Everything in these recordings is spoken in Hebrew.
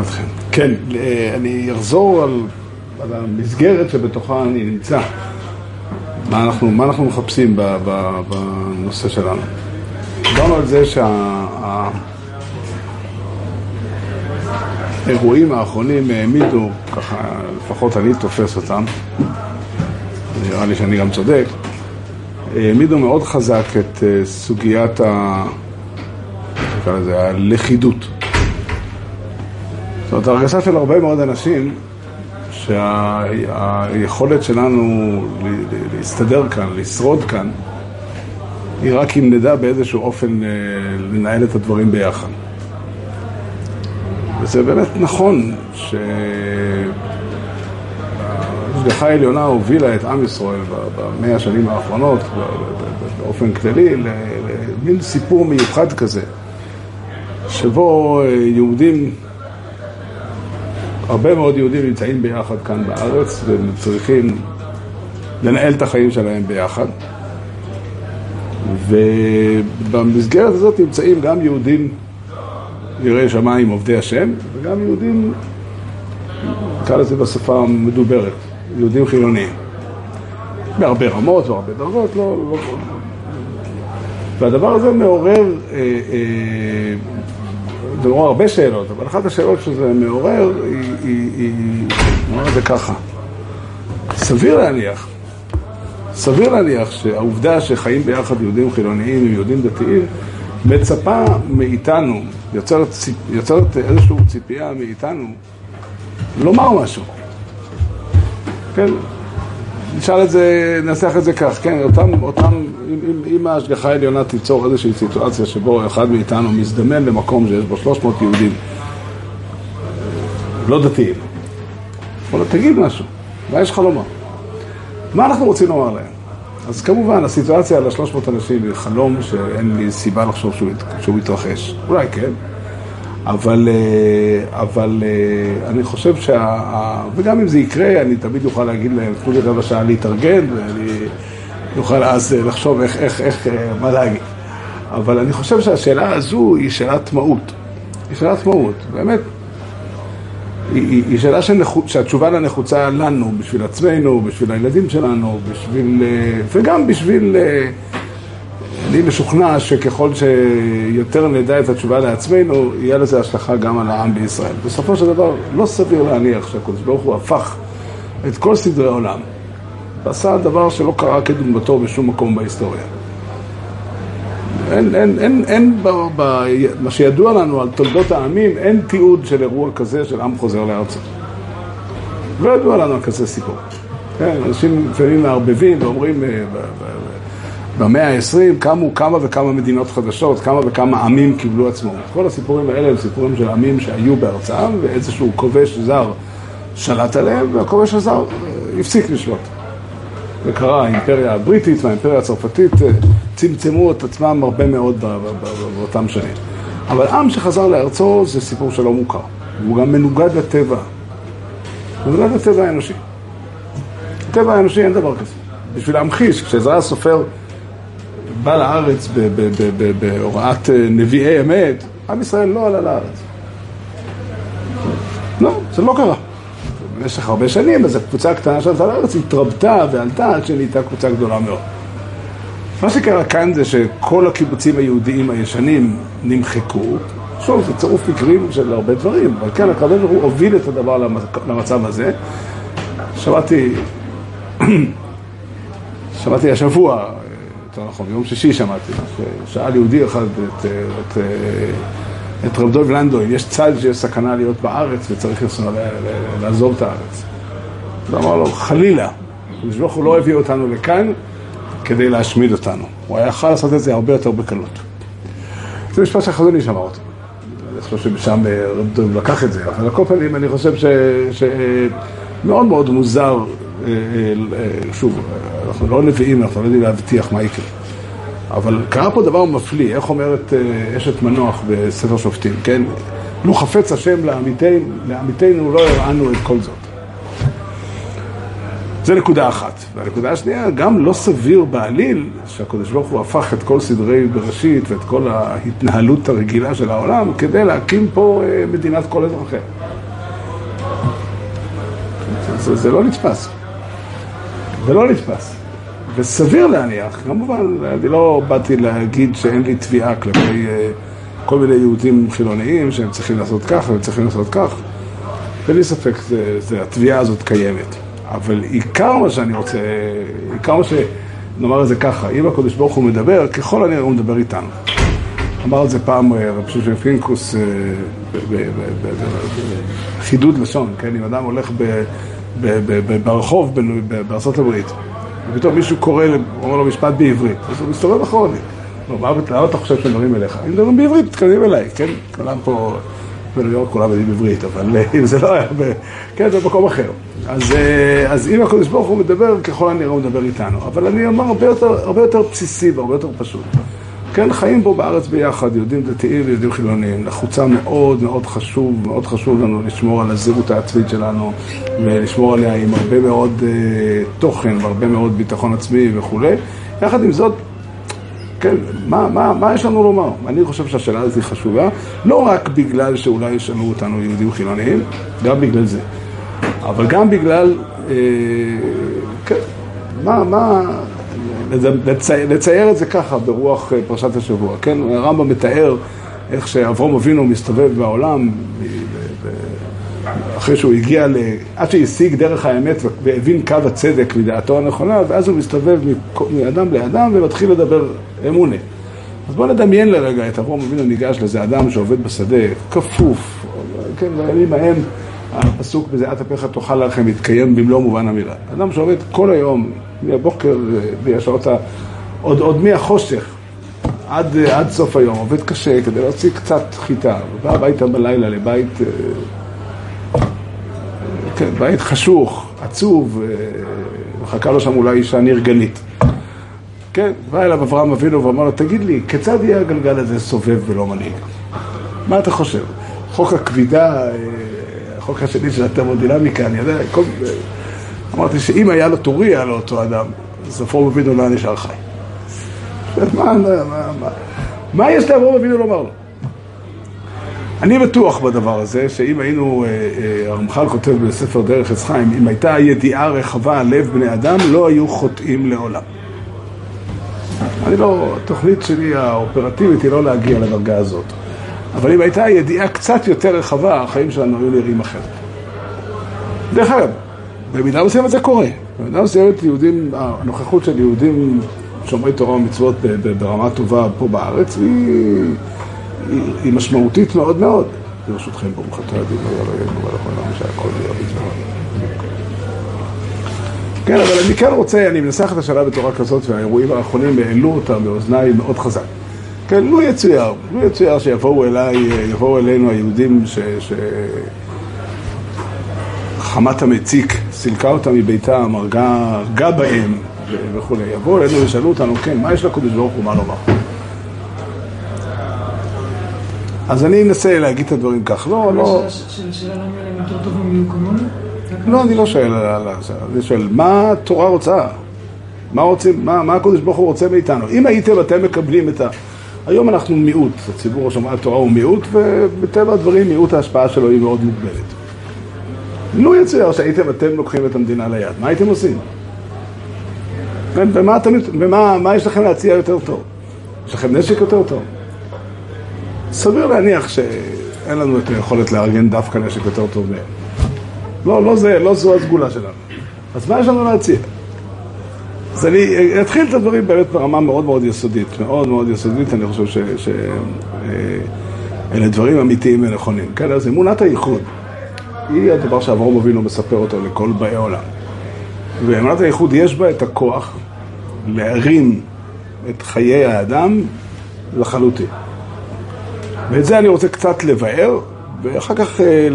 נשמע אתכם. כן, אה, אני אחזור על, על המסגרת שבתוכה אני נמצא. מה אנחנו, מה אנחנו מחפשים ב, ב, בנושא שלנו. דיברנו על זה שהאירועים שה, האחרונים העמידו, ככה לפחות אני תופס אותם, נראה לי שאני גם צודק, העמידו מאוד חזק את אה, סוגיית ה... לזה, הלכידות. זאת הרגשה של הרבה מאוד אנשים שהיכולת שלנו להסתדר כאן, לשרוד כאן, היא רק אם נדע באיזשהו אופן אה, לנהל את הדברים ביחד. וזה באמת נכון שהשגחה העליונה הובילה את עם ישראל במאה השנים האחרונות באופן כללי למין סיפור מיוחד כזה, שבו אה, יהודים הרבה מאוד יהודים נמצאים ביחד כאן בארץ והם צריכים לנהל את החיים שלהם ביחד. ובמסגרת הזאת נמצאים גם יהודים יראי שמיים עובדי השם וגם יהודים, נקרא לזה בשפה המדוברת, יהודים חילוניים. בהרבה רמות והרבה דרגות, לא, לא... והדבר הזה מעורר אה, אה, זה הרבה שאלות, אבל אחת השאלות שזה מעורר היא, היא, את זה ככה, סביר להניח, סביר להניח שהעובדה שחיים ביחד יהודים חילוניים עם יהודים דתיים מצפה מאיתנו, יוצרת, יוצרת איזושהי ציפייה מאיתנו לומר משהו. כן, נשאל את זה, ננסח את זה כך, כן, אותם, אותם, אם, אם ההשגחה העליונה תיצור איזושהי סיטואציה שבו אחד מאיתנו מזדמן למקום שיש בו 300 יהודים לא דתיים, אבל תגיד משהו, מה יש לך לומר? מה אנחנו רוצים לומר להם? אז כמובן, הסיטואציה על השלוש מאות אנשים היא חלום שאין לי סיבה לחשוב שהוא, שהוא יתרחש. אולי כן, אבל, אה, אבל אה, אני חושב שה... וגם אם זה יקרה, אני תמיד אוכל להגיד להם, תנו לי רבע שעה להתארגן, ואני אוכל אז אה, לחשוב איך, איך, איך, מה להגיד. אבל אני חושב שהשאלה הזו היא שאלת מהות. היא שאלת מהות, באמת. היא, היא, שאלה שנחו, שהתשובה לה נחוצה לנו, בשביל עצמנו, בשביל הילדים שלנו, בשביל, וגם בשביל... אני משוכנע שככל שיותר נדע את התשובה לעצמנו, יהיה לזה השלכה גם על העם בישראל. בסופו של דבר, לא סביר להניח שהקדוש ברוך הוא הפך את כל סדרי העולם ועשה דבר שלא קרה כדוגמתו בשום מקום בהיסטוריה. אין, אין, אין, אין ב, ב, מה שידוע לנו על תולדות העמים, אין תיעוד של אירוע כזה של עם חוזר לארצות. לא ידוע לנו על כזה סיפור. כן, אנשים לפעמים מערבבים ואומרים, אה, במאה ה-20 קמו כמה וכמה מדינות חדשות, כמה וכמה עמים קיבלו עצמאות. כל הסיפורים האלה הם סיפורים של עמים שהיו בארצם, ואיזשהו כובש זר שלט עליהם, והכובש הזר אה, הפסיק לשלוט. זה קרה, האימפריה הבריטית והאימפריה הצרפתית אה, צמצמו את עצמם הרבה מאוד באותם שנים. אבל עם שחזר לארצו זה סיפור שלא מוכר, הוא גם מנוגד לטבע. מנוגד לטבע האנושי. בטבע האנושי אין דבר כזה. בשביל להמחיש, כשעזרא הסופר בא לארץ בהוראת אה, נביאי אמת, עם ישראל לא עלה לארץ. לא, זה לא קרה. במשך הרבה שנים, אז הקבוצה הקטנה שעלתה לארץ התרבתה ועלתה עד שנהייתה קבוצה גדולה מאוד. מה שקרה כאן זה שכל הקיבוצים היהודיים הישנים נמחקו. שוב, זה צירוף מקרים של הרבה דברים, אבל כן, הקדוש הוא הוביל את הדבר למצב הזה. שמעתי, שמעתי השבוע יותר נכון, ביום שישי שמעתי, שאל יהודי אחד את, את, את רב דב לנדו, אם יש צד שיש סכנה להיות בארץ וצריך לעזוב את הארץ. הוא אמר לו, חלילה, הקדוש ברוך הוא לא הביא אותנו לכאן כדי להשמיד אותנו. הוא היה יכול לעשות את זה הרבה יותר בקלות. זה משפט שהחזון איש אמר אותו. אני חושב שמשם רב דב לקח את זה, אבל על כל פנים אני חושב שמאוד מאוד מוזר אה, אה, שוב, אנחנו לא נביאים, אנחנו לא יודעים להבטיח מה יקרה. אבל קרה פה דבר מפליא, איך אומרת אה, אשת מנוח בספר שופטים, כן? לו חפץ השם לעמיתנו, לעמיתנו לא הראנו את כל זאת. זה נקודה אחת. והנקודה השנייה, גם לא סביר בעליל שהקדוש ברוך הוא הפך את כל סדרי בראשית ואת כל ההתנהלות הרגילה של העולם כדי להקים פה אה, מדינת כל אזרחיה. זה, זה לא נתפס. זה לא נתפס. וסביר להניח, כמובן, אני לא באתי להגיד שאין לי תביעה כלפי אה, כל מיני יהודים חילוניים שהם צריכים לעשות כך והם צריכים לעשות כך. אין לי ספק, זה, זה, התביעה הזאת קיימת. אבל עיקר מה שאני רוצה, עיקר מה ש... נאמר את זה ככה, אם הקדוש ברוך הוא מדבר, ככל הנראה הוא מדבר איתנו. אמר את זה פעם אה, רב שושן פינקוס אה, בחידוד לשון, כן? אם אדם הולך ברחוב בארצות הברית, ופתאום מישהו קורא, אומר לו משפט בעברית, אז הוא מסתובב אחרוני. מה אתה חושב שמדברים אליך? אם מדברים בעברית, מתקדמים אליי, כן? כולם פה... בניו יורק כולם יודעים עברית, אבל אה, אם זה לא היה. כן, זה במקום אחר. אז, אה, אז אם הקדוש ברוך הוא מדבר, ככל הנראה הוא מדבר איתנו. אבל אני אומר הרבה יותר, הרבה יותר בסיסי והרבה יותר פשוט. כן, חיים פה בארץ ביחד, יהודים דתיים ויהודים חילוניים. נחוצה מאוד מאוד חשוב, מאוד חשוב לנו לשמור על הזהות העצמית שלנו ולשמור עליה עם הרבה מאוד uh, תוכן והרבה מאוד ביטחון עצמי וכולי. יחד עם זאת, כן, מה, מה, מה יש לנו לומר? אני חושב שהשאלה הזאת היא חשובה, לא רק בגלל שאולי ישאלו אותנו יהודים חילוניים, גם בגלל זה, אבל גם בגלל, אה, כן, מה, מה, לצייר, לצייר את זה ככה ברוח אה, פרשת השבוע, כן? הרמב"ם מתאר איך שאברום אבינו מסתובב בעולם אחרי שהוא הגיע, ל... עד שהשיג דרך האמת והבין קו הצדק מדעתו הנכונה, ואז הוא מסתובב מאדם לאדם ומתחיל לדבר אמונה. אז בואו נדמיין לרגע את אברום אבינו ניגש לאיזה אדם שעובד בשדה, כפוף, כן, בימים ההם הפסוק בזיעת אפיך תאכל לכם מתקיים במלוא מובן המילה. אדם שעובד כל היום, מהבוקר, מהשעות ה... עוד, עוד מהחושך עד, עד סוף היום, עובד קשה כדי להוציא קצת חיטה, ובא הביתה בלילה לבית אה, כן, בית חשוך, עצוב, אה, מחכה לו שם אולי אישה נרגנית. כן, בא אליו אברהם אבינו ואמר לו, תגיד לי, כיצד יהיה הגלגל הזה סובב ולא מנהיג? מה אתה חושב? חוק הכבידה, אה, החוק השני של הטרמודינמיקה, אני יודע, כל... אמרתי שאם היה לו טורי, היה לו אותו אדם, אברהם אבינו לא היה נשאר חי. מה, מה, מה, מה יש לאברהם אבינו לומר לו? אני בטוח בדבר הזה, שאם היינו, אה, אה, הרמח"ל כותב בספר דרך עץ חיים, אם הייתה ידיעה רחבה על לב בני אדם, לא היו חוטאים לעולם. אני לא, התוכנית שלי האופרטיבית היא לא להגיע לדרגה הזאת. אבל אם הייתה ידיעה קצת יותר רחבה, החיים שלנו היו נראים אחרת. דרך אגב, במידה מסוימת זה קורה. במידה מסוימת יהודים, הנוכחות של יהודים שומרי תורה ומצוות ברמה טובה פה בארץ, היא... היא, היא משמעותית מאוד מאוד. ברשותכם, ברוך אתה הדין, שהכל יהיה בזמן. כן, אבל אני כן רוצה, אני מנסח את השאלה בצורה כזאת, והאירועים האחרונים העלו אותה באוזניי מאוד חזק. כן, לו יצויר, לו יצויר שיבואו אליי, יבואו אלינו היהודים ש... ש... חמת המציק סילקה אותם מביתם, הרגה, הרגה בהם וכולי. יבואו אלינו וישאלו אותנו, כן, מה יש לקודש ברוך הוא מה לומר? אז אני אנסה להגיד את הדברים כך. לא, לא... לא, אני לא שואל על זה. אני שואל, מה התורה רוצה? מה רוצים, מה, מה הקדוש ברוך הוא רוצה מאיתנו? אם הייתם אתם מקבלים את ה... היום אנחנו מיעוט, הציבור שומע התורה הוא מיעוט, ובטבע הדברים מיעוט ההשפעה שלו היא מאוד מוגבלת. נו יצויר שהייתם אתם לוקחים את המדינה ליד, מה הייתם עושים? ומה, אתם, ומה מה יש לכם להציע יותר טוב? יש לכם נשק יותר טוב? סביר להניח שאין לנו את היכולת לארגן דווקא נשק יותר טוב מהם. לא, לא, זה, לא זו הסגולה שלנו. אז מה יש לנו להציע? אז אני אתחיל את הדברים באמת ברמה מאוד מאוד יסודית, מאוד מאוד יסודית, אני חושב שאלה אה, דברים אמיתיים ונכונים. כן, אז אמונת הייחוד היא הדבר שאברום אבינו מספר אותו לכל באי עולם. ואמונת הייחוד יש בה את הכוח להרים את חיי האדם לחלוטין. ואת זה אני רוצה קצת לבאר, ואחר כך אה,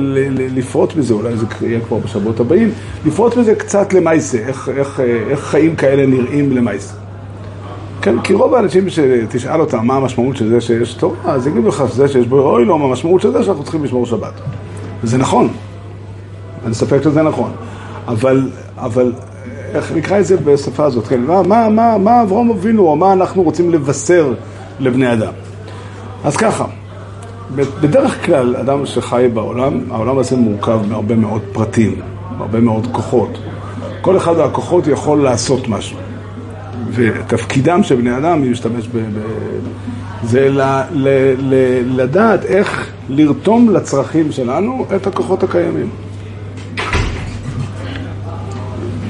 לפרוט בזה, אולי זה יהיה כבר בשבועות הבאים, לפרוט בזה קצת למעשה, איך, איך, אה, איך חיים כאלה נראים למעשה. כן, כי רוב האנשים שתשאל אותם מה המשמעות של זה שיש תורה, אז יגידו לך שזה שיש בו אוי לא, מה המשמעות של זה שאנחנו צריכים לשמור שבת. וזה נכון, אני אספק שזה נכון, אבל, אבל איך נקרא את זה בשפה הזאת, כן, מה, מה, מה, מה אברהם אבינו, או מה אנחנו רוצים לבשר לבני אדם. אז ככה, בדרך כלל אדם שחי בעולם, העולם הזה מורכב מהרבה מאוד פרטים, מהרבה מאוד כוחות. כל אחד מהכוחות יכול לעשות משהו. ותפקידם של בני אדם, אם להשתמש ב... ב זה ל, ל, ל, לדעת איך לרתום לצרכים שלנו את הכוחות הקיימים.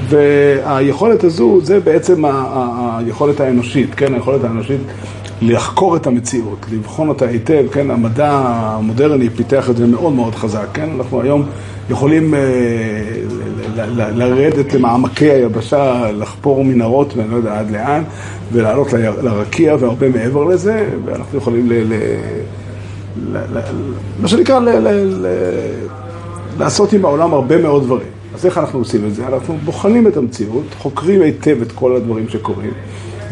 והיכולת הזו, זה בעצם היכולת האנושית, כן, היכולת האנושית לחקור את המציאות, לבחון אותה היטב, כן, המדע המודרני פיתח את זה מאוד מאוד חזק, כן, אנחנו היום יכולים אה, לרדת למעמקי היבשה, לחפור מנהרות ואני לא יודע עד לאן, ולעלות לרקיע והרבה מעבר לזה, ואנחנו יכולים ל... ל, ל, ל מה שנקרא, לעשות עם העולם הרבה מאוד דברים. אז איך אנחנו עושים את זה? אנחנו בוחנים את המציאות, חוקרים היטב את כל הדברים שקורים,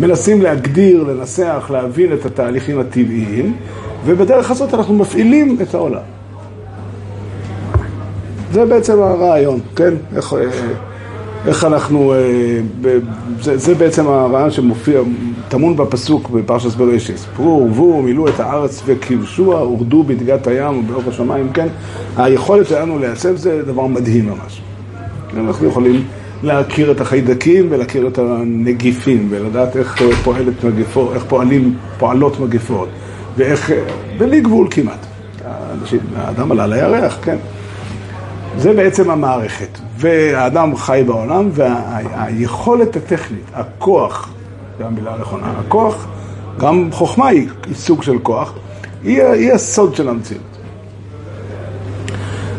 מנסים להגדיר, לנסח, להבין את התהליכים הטבעיים, ובדרך הזאת אנחנו מפעילים את העולם. זה בעצם הרעיון, כן? איך, אה, איך אנחנו, אה, זה, זה בעצם הרעיון שמופיע, טמון בפסוק בפרשת בראשיס. פרו ורבו, מילאו את הארץ וכבשוה, הורדו בדגת הים ובאור השמיים, כן? היכולת שלנו לייצב זה דבר מדהים ממש. אנחנו יכולים להכיר את החיידקים ולהכיר את הנגיפים ולדעת איך פועלת מגפות, איך פועלים, פועלות מגפות ואיך, בלי גבול כמעט. האנשים, האדם עלה לירח, כן. זה בעצם המערכת. והאדם חי בעולם והיכולת הטכנית, הכוח, זו המילה הנכונה, הכוח, גם חוכמה היא סוג של כוח, היא, היא הסוד של המציאות.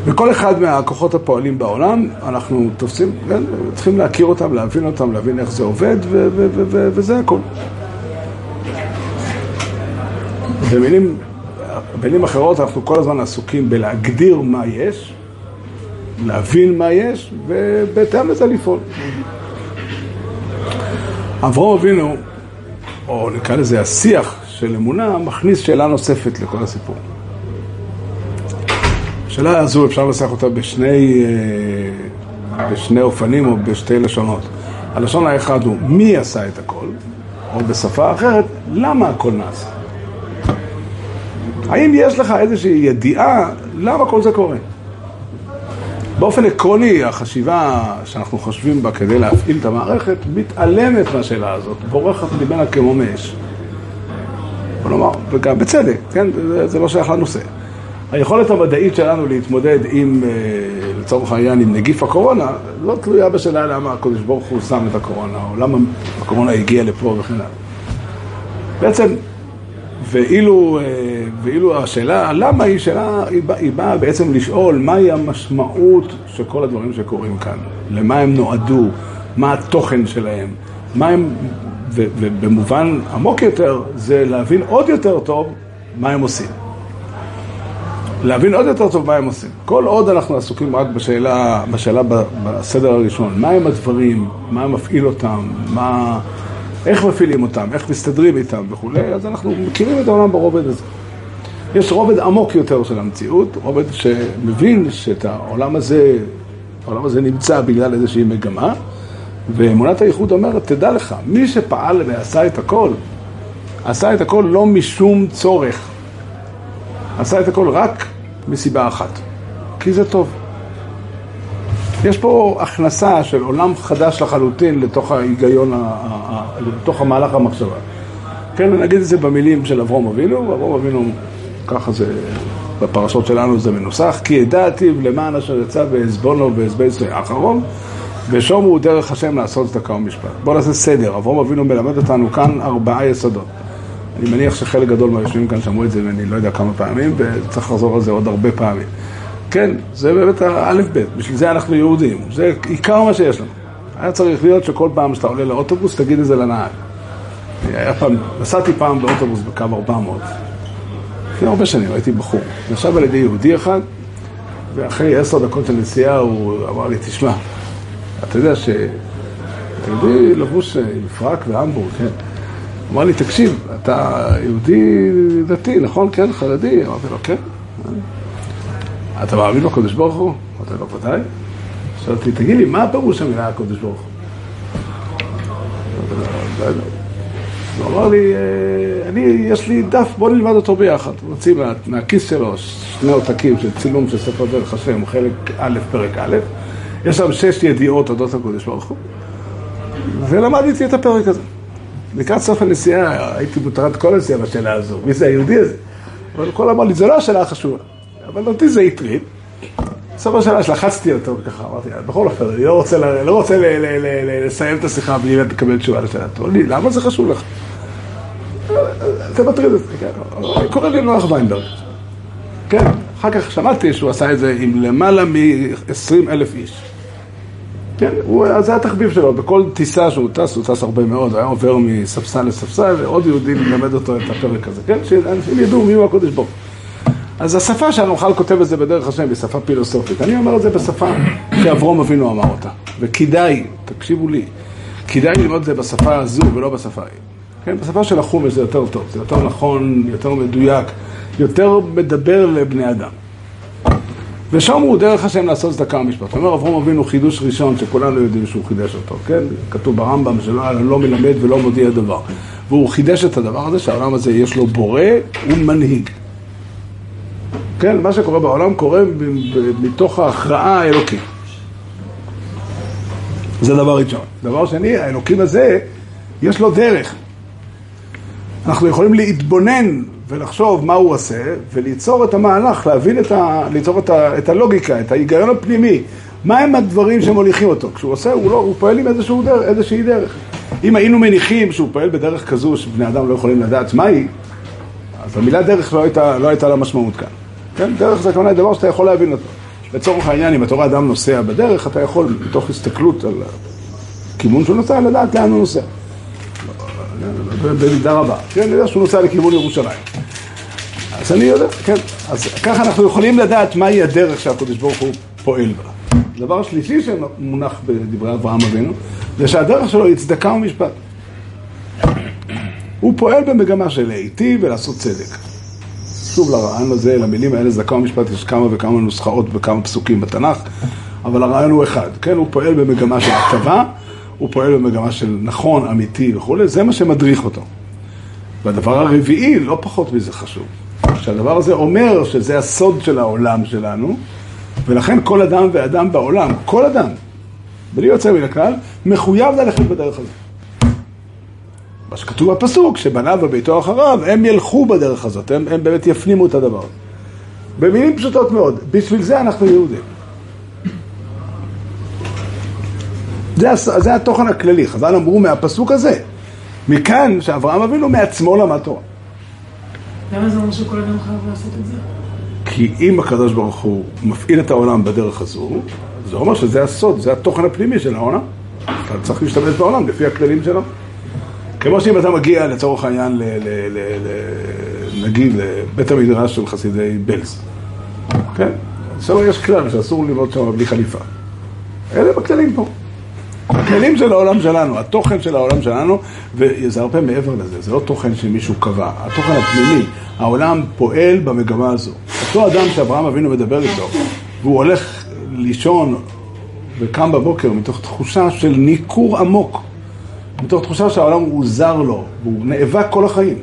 וכל אחד מהכוחות הפועלים בעולם, אנחנו תופסים, כן, צריכים להכיר אותם, להבין אותם, להבין איך זה עובד, ו- ו- ו- וזה הכל. במילים, במילים אחרות, אנחנו כל הזמן עסוקים בלהגדיר מה יש, להבין מה יש, ובהתאם לזה לפעול. אברהם אבינו, או נקרא לזה השיח של אמונה, מכניס שאלה נוספת לכל הסיפור. השאלה הזו אפשר לנסח אותה בשני, אה, בשני אופנים או בשתי לשונות. הלשון האחד הוא מי עשה את הכל, או בשפה אחרת, למה הכל נעשה. האם יש לך איזושהי ידיעה למה כל זה קורה? באופן עקרוני, החשיבה שאנחנו חושבים בה כדי להפעיל את המערכת מתעלמת מהשאלה הזאת, בורחת ממנה כמו מאש. נאמר, וגם בצדק, כן? זה, זה לא שייך לנושא. היכולת המדעית שלנו להתמודד עם, אה, לצורך העניין, עם נגיף הקורונה, לא תלויה בשאלה למה הקדוש ברוך הוא שם את הקורונה, או למה הקורונה הגיעה לפה וכן הלאה. בעצם, ואילו, אה, ואילו השאלה למה היא שאלה, היא באה, היא באה בעצם לשאול מהי המשמעות של כל הדברים שקורים כאן, למה הם נועדו, מה התוכן שלהם, מה הם, ובמובן עמוק יותר, זה להבין עוד יותר טוב מה הם עושים. להבין עוד יותר טוב מה הם עושים. כל עוד אנחנו עסוקים רק בשאלה, בשאלה בסדר הראשון, מה הם הדברים, מה מפעיל אותם, מה, איך מפעילים אותם, איך מסתדרים איתם וכולי, אז אנחנו מכירים את העולם ברובד הזה. יש רובד עמוק יותר של המציאות, רובד שמבין שאת העולם הזה, העולם הזה נמצא בגלל איזושהי מגמה, ואמונת הייחוד אומרת, תדע לך, מי שפעל ועשה את הכל, עשה את הכל לא משום צורך. עשה את הכל רק מסיבה אחת, כי זה טוב. יש פה הכנסה של עולם חדש לחלוטין לתוך ההיגיון, לתוך המהלך המחשבה. כן, נגיד את זה במילים של אברום אבינו, אברום אבינו, ככה זה, בפרשות שלנו זה מנוסח, כי ידעתי למען אשר יצא בעזבונו ועזבייסו האחרון, ושומו דרך השם לעשות צדקה ומשפט. בואו נעשה סדר, אברום אבינו מלמד אותנו כאן ארבעה יסודות. אני מניח שחלק גדול מהיושבים כאן שמעו את זה ואני לא יודע כמה פעמים, וצריך לחזור על זה עוד הרבה פעמים. כן, זה באמת האלף-בית, בשביל זה אנחנו יהודים, זה עיקר מה שיש לנו. היה צריך להיות שכל פעם שאתה עולה לאוטובוס, תגיד את זה לנהג. נסעתי פעם באוטובוס בקו 400, לפני הרבה שנים, הייתי בחור. נחשב על ידי יהודי אחד, ואחרי עשר דקות של נסיעה הוא אמר לי, תשמע, אתה יודע ש... יהודי לבוש עם פרק והמבורג, כן. אמר לי, תקשיב, אתה יהודי דתי, נכון? כן, חרדי? אמרתי לו, כן. אתה מאמין בקדוש ברוך הוא? אמרתי לו, ודאי. שאלתי, תגיד לי, מה הפירוש המילה הקדוש ברוך הוא? הוא אמר לי, אה, אני, יש לי דף, בוא נלמד אותו ביחד. הוא הוציא מה, מהכיס שלו שני עותקים של צילום של ספר דרך השם, חלק א', פרק א', יש שם שש ידיעות אודות הקודש ברוך הוא, ולמדתי את הפרק הזה. לקראת סוף הנסיעה הייתי מוטרד כל הנסיעה בשאלה הזו, מי זה היהודי הזה? אבל כל אמר לי, זה לא השאלה החשובה, אבל אותי זה הטריד. בסוף השאלה שלחצתי אותו ככה, אמרתי, בכל אופן, אני לא רוצה, לא רוצה לסיים את השיחה בלי לקבל תשובה לשאלה. הוא אמר לי, למה זה חשוב לך? זה מטריד אותי, כן. קורא לי נוח ויינברג. כן, אחר כך שמעתי שהוא עשה את זה עם למעלה מ-20 אלף איש. כן, הוא, זה התחביב שלו, בכל טיסה שהוא טס, הוא טס הרבה מאוד, היה עובר מספסל לספסל, ועוד יהודי ללמד אותו את הפרק הזה, כן? שאנשים ידעו מי הוא הקודש ברוך. אז השפה שהנוכל כותב את זה בדרך השם היא שפה פילוסופית. אני אומר את זה בשפה שאברום אבינו אמר אותה. וכדאי, תקשיבו לי, כדאי ללמוד את זה בשפה הזו ולא בשפה ההיא. כן, בשפה של החומש זה יותר טוב, זה יותר נכון, יותר מדויק, יותר מדבר לבני אדם. ושם הוא דרך השם לעשות צדקה ומשפט. אומר אברום אבינו חידוש ראשון שכולנו יודעים שהוא חידש אותו, כן? כתוב ברמב"ם שלא לא מלמד ולא מודיע דבר. והוא חידש את הדבר הזה שהעולם הזה יש לו בורא ומנהיג. כן, מה שקורה בעולם קורה מתוך ההכרעה האלוקית. זה דבר ראשון. דבר שני, האלוקים הזה, יש לו דרך. אנחנו יכולים להתבונן ולחשוב מה הוא עושה, וליצור את המהלך, להבין את ה... ליצור את, ה... את הלוגיקה, את ההיגיון הפנימי. מה הם הדברים שמוליכים אותו? כשהוא עושה, הוא, לא, הוא פועל עם איזשהו דרך, איזושהי דרך. אם היינו מניחים שהוא פועל בדרך כזו שבני אדם לא יכולים לדעת מהי, אז המילה דרך לא הייתה, לא הייתה לה משמעות כאן. כן? דרך זה כמובן דבר שאתה יכול להבין אותו. לצורך העניין, אם אתה רואה אדם נוסע בדרך, אתה יכול, מתוך הסתכלות על הכיוון שהוא נוסע, לדעת לאן הוא נוסע. במידה רבה. כן, אני יודע שהוא נוסע לכיוון ירושלים. אז אני יודע, כן. אז ככה אנחנו יכולים לדעת מהי הדרך שהקדוש ברוך הוא פועל בה. דבר שלישי שמונח בדברי אברהם אבינו, זה שהדרך שלו היא צדקה ומשפט. הוא פועל במגמה של להיטיב ולעשות צדק. שוב, לרעיון הזה, למילים האלה, צדקה ומשפט, יש כמה וכמה נוסחאות וכמה פסוקים בתנ"ך, אבל הרעיון הוא אחד. כן, הוא פועל במגמה של הטבה, הוא פועל במגמה של נכון, אמיתי וכולי, זה מה שמדריך אותו. והדבר הרביעי, לא פחות מזה חשוב, שהדבר הזה אומר שזה הסוד של העולם שלנו, ולכן כל אדם ואדם בעולם, כל אדם, בלי יוצא מן הכלל, מחויב ללכת בדרך הזאת. מה שכתוב בפסוק, שבניו וביתו אחריו, הם ילכו בדרך הזאת, הם, הם באמת יפנימו את הדבר. במילים פשוטות מאוד, בשביל זה אנחנו יהודים. זה, זה התוכן הכללי, חז"ל אמרו מהפסוק הזה. מכאן שאברהם אבינו מעצמו למד תורה. למה זה אומר שכל אדם חייב לעשות את זה? כי אם הקדוש ברוך הוא מפעיל את העולם בדרך הזו, זה אומר שזה הסוד, זה התוכן הפנימי של העולם. אתה צריך להשתמש בעולם לפי הכללים שלו. כמו שאם אתה מגיע לצורך העניין, ל, ל, ל, ל, נגיד, לבית המדרש של חסידי בלז, כן? שם יש כלל שאסור ללמוד שם בלי חליפה. אלה בכללים פה. הכללים של העולם שלנו, התוכן של העולם שלנו, וזה הרבה מעבר לזה, זה לא תוכן שמישהו קבע, התוכן הפנימי, העולם פועל במגמה הזו. אותו אדם שאברהם אבינו מדבר איתו, והוא הולך לישון וקם בבוקר מתוך תחושה של ניכור עמוק, מתוך תחושה שהעולם הוא זר לו, והוא נאבק כל החיים.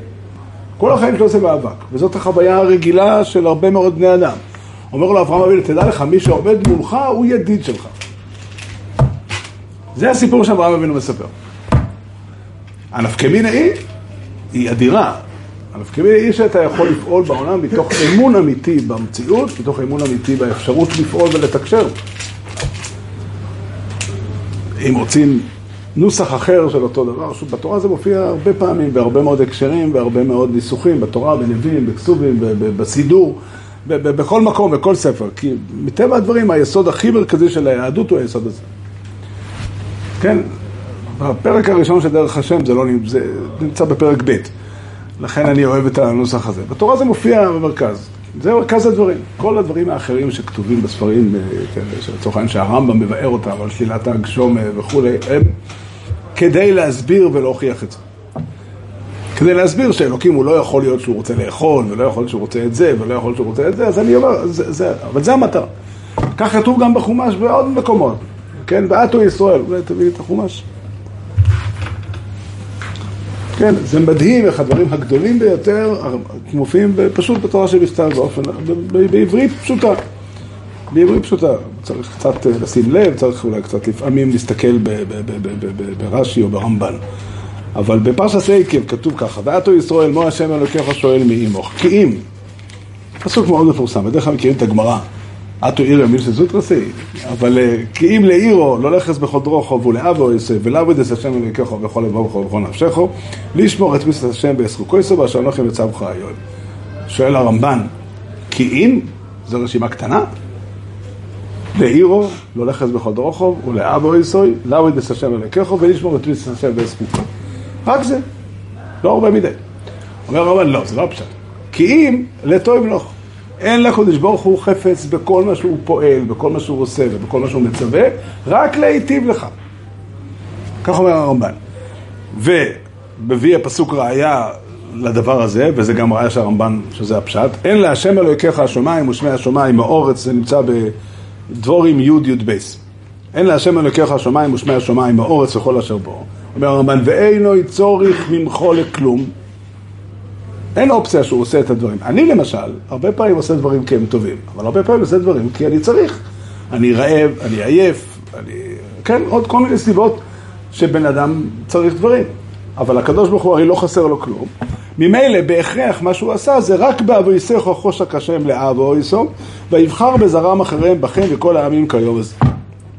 כל החיים שלו זה מאבק, וזאת החוויה הרגילה של הרבה מאוד בני אדם. אומר לו אברהם אבינו, תדע לך, מי שעומד מולך הוא ידיד שלך. זה הסיפור שאברהם אבינו מספר. הנפקמינה היא, היא אדירה. הנפקמינה היא שאתה יכול לפעול בעולם מתוך אמון אמיתי במציאות, מתוך אמון אמיתי באפשרות לפעול ולתקשר. אם רוצים נוסח אחר של אותו דבר, שוב, בתורה זה מופיע הרבה פעמים, בהרבה מאוד הקשרים, בהרבה מאוד ניסוחים, בתורה, בנביאים, בכתובים, בסידור, בכל מקום, בכל ספר. כי מטבע הדברים, היסוד הכי מרכזי של היהדות הוא היסוד הזה. כן, בפרק הראשון של דרך השם זה לא זה נמצא בפרק ב', לכן אני אוהב את הנוסח הזה. בתורה זה מופיע במרכז, זה מרכז הדברים. כל הדברים האחרים שכתובים בספרים, אה, כן, לצורך העניין שהרמב"ם מבאר אותם על שלילת הגשום וכולי, הם כדי להסביר ולהוכיח את זה. כדי להסביר שאלוקים הוא לא יכול להיות שהוא רוצה לאכול, ולא יכול להיות שהוא רוצה את זה, ולא יכול להיות שהוא רוצה את זה, אז אני אומר, זה, זה, אבל זה המטרה. כך כתוב גם בחומש בעוד מקומות. כן, ועטו ישראל, אולי תביא לי את החומש. כן, זה מדהים איך הדברים הגדולים ביותר מופיעים פשוט בתורה של בכתב באופן, בעברית פשוטה. בעברית פשוטה. צריך קצת לשים לב, צריך אולי קצת לפעמים להסתכל ברש"י או ברמב"ן. אבל בפרשת עקב כתוב ככה, ועתו ישראל, מו השם אלוקיך שואל מי עמוך. כי אם, פסוק מאוד מפורסם, בדרך כלל מכירים את הגמרא. עתו עירו מילשא זוטרסי, אבל כי אם לעירו לא לכס בחודרו חוב ולאבו יעשה ולעבוד את השם אלוקיך בכל לבו ובכל נפשך לשמור את מצוות השם בעשרוקויסו ואשר אנוכי מצווך היום. שואל הרמב"ן, כי אם, זו רשימה קטנה, לעירו לא לכס בכל דרוכו ולאבו יסוי לעבוד את השם אלוקיך ולשמור את מצוות השם בעשרוקו. רק זה, לא הרבה מדי. אומר הרמב"ן, לא, זה לא הפשט. כי אם לטוב מלוך. אין לקדוש ברוך הוא חפץ בכל מה שהוא פועל, בכל מה שהוא עושה ובכל מה שהוא מצווה, רק להיטיב לך. כך אומר הרמב"ן. ומביא הפסוק ראיה לדבר הזה, וזה גם ראיה של הרמב"ן, שזה הפשט. אין להשם אלוהיכך השמיים ושמי השמיים, האורץ, זה נמצא בדבורים י' י' בייס. אין להשם אלוהיכך השמיים ושמי השמיים, האורץ וכל אשר בו. אומר הרמב"ן, ואינו צורך ממחו לכלום. אין אופציה שהוא עושה את הדברים. אני למשל, הרבה פעמים עושה דברים כי הם טובים, אבל הרבה פעמים עושה דברים כי אני צריך. אני רעב, אני עייף, אני... כן, עוד כל מיני סיבות שבן אדם צריך דברים. אבל הקדוש ברוך הוא הרי לא חסר לו כלום. ממילא בהכרח מה שהוא עשה זה רק באבויסך חושק השם לאבויסו ויבחר בזרם אחריהם בכם וכל העמים כיום הזה.